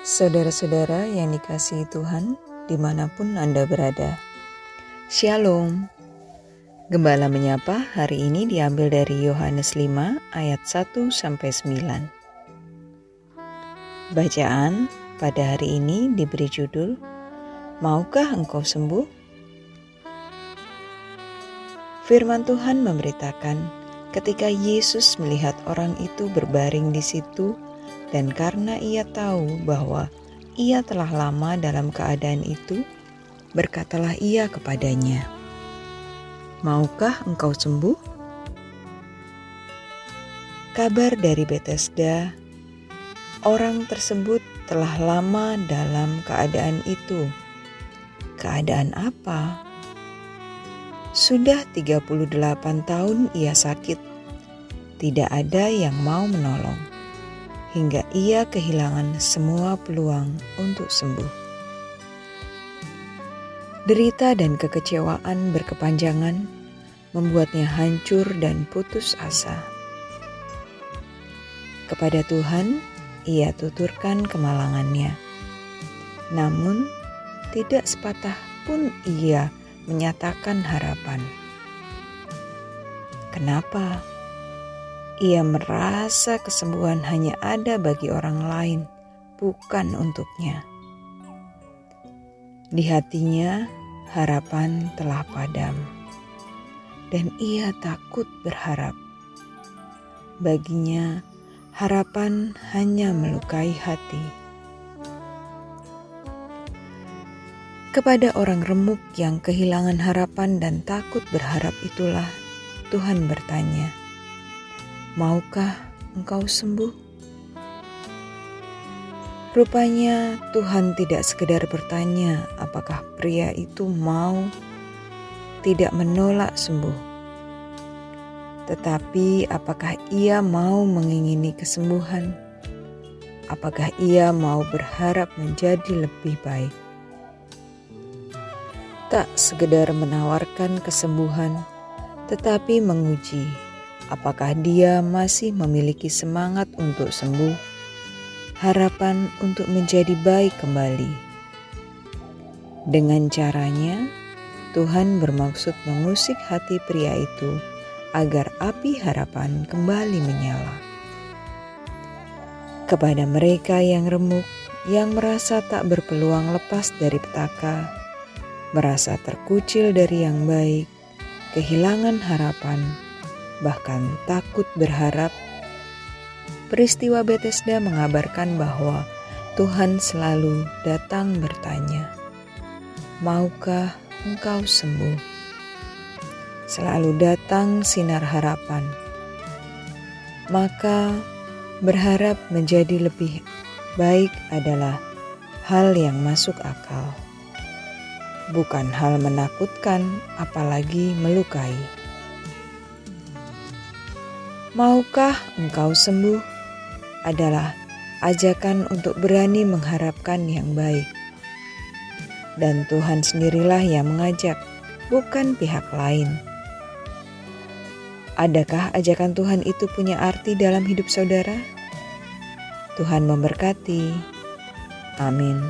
Saudara-saudara yang dikasihi Tuhan, di mana pun Anda berada. Shalom. Gembala menyapa hari ini diambil dari Yohanes 5 ayat 1 sampai 9. Bacaan pada hari ini diberi judul Maukah engkau sembuh? Firman Tuhan memberitakan ketika Yesus melihat orang itu berbaring di situ, dan karena ia tahu bahwa ia telah lama dalam keadaan itu, berkatalah ia kepadanya, "Maukah engkau sembuh?" Kabar dari Bethesda, orang tersebut telah lama dalam keadaan itu. Keadaan apa? Sudah 38 tahun ia sakit. Tidak ada yang mau menolong hingga ia kehilangan semua peluang untuk sembuh. Derita dan kekecewaan berkepanjangan membuatnya hancur dan putus asa. Kepada Tuhan, ia tuturkan kemalangannya. Namun, tidak sepatah pun ia menyatakan harapan. Kenapa? Ia merasa kesembuhan hanya ada bagi orang lain, bukan untuknya. Di hatinya, harapan telah padam, dan ia takut berharap. Baginya, harapan hanya melukai hati. Kepada orang remuk yang kehilangan harapan dan takut berharap itulah Tuhan bertanya, Maukah engkau sembuh? Rupanya Tuhan tidak sekedar bertanya apakah pria itu mau tidak menolak sembuh. Tetapi apakah ia mau mengingini kesembuhan? Apakah ia mau berharap menjadi lebih baik? Tak sekedar menawarkan kesembuhan, tetapi menguji apakah dia masih memiliki semangat untuk sembuh, harapan untuk menjadi baik kembali. Dengan caranya, Tuhan bermaksud mengusik hati pria itu agar api harapan kembali menyala. Kepada mereka yang remuk, yang merasa tak berpeluang lepas dari petaka, merasa terkucil dari yang baik, kehilangan harapan, bahkan takut berharap, peristiwa Bethesda mengabarkan bahwa Tuhan selalu datang bertanya, "Maukah engkau sembuh?" Selalu datang sinar harapan. Maka berharap menjadi lebih baik adalah hal yang masuk akal. Bukan hal menakutkan, apalagi melukai. Maukah engkau sembuh? adalah ajakan untuk berani mengharapkan yang baik. Dan Tuhan sendirilah yang mengajak, bukan pihak lain. Adakah ajakan Tuhan itu punya arti dalam hidup saudara? Tuhan memberkati. Amin.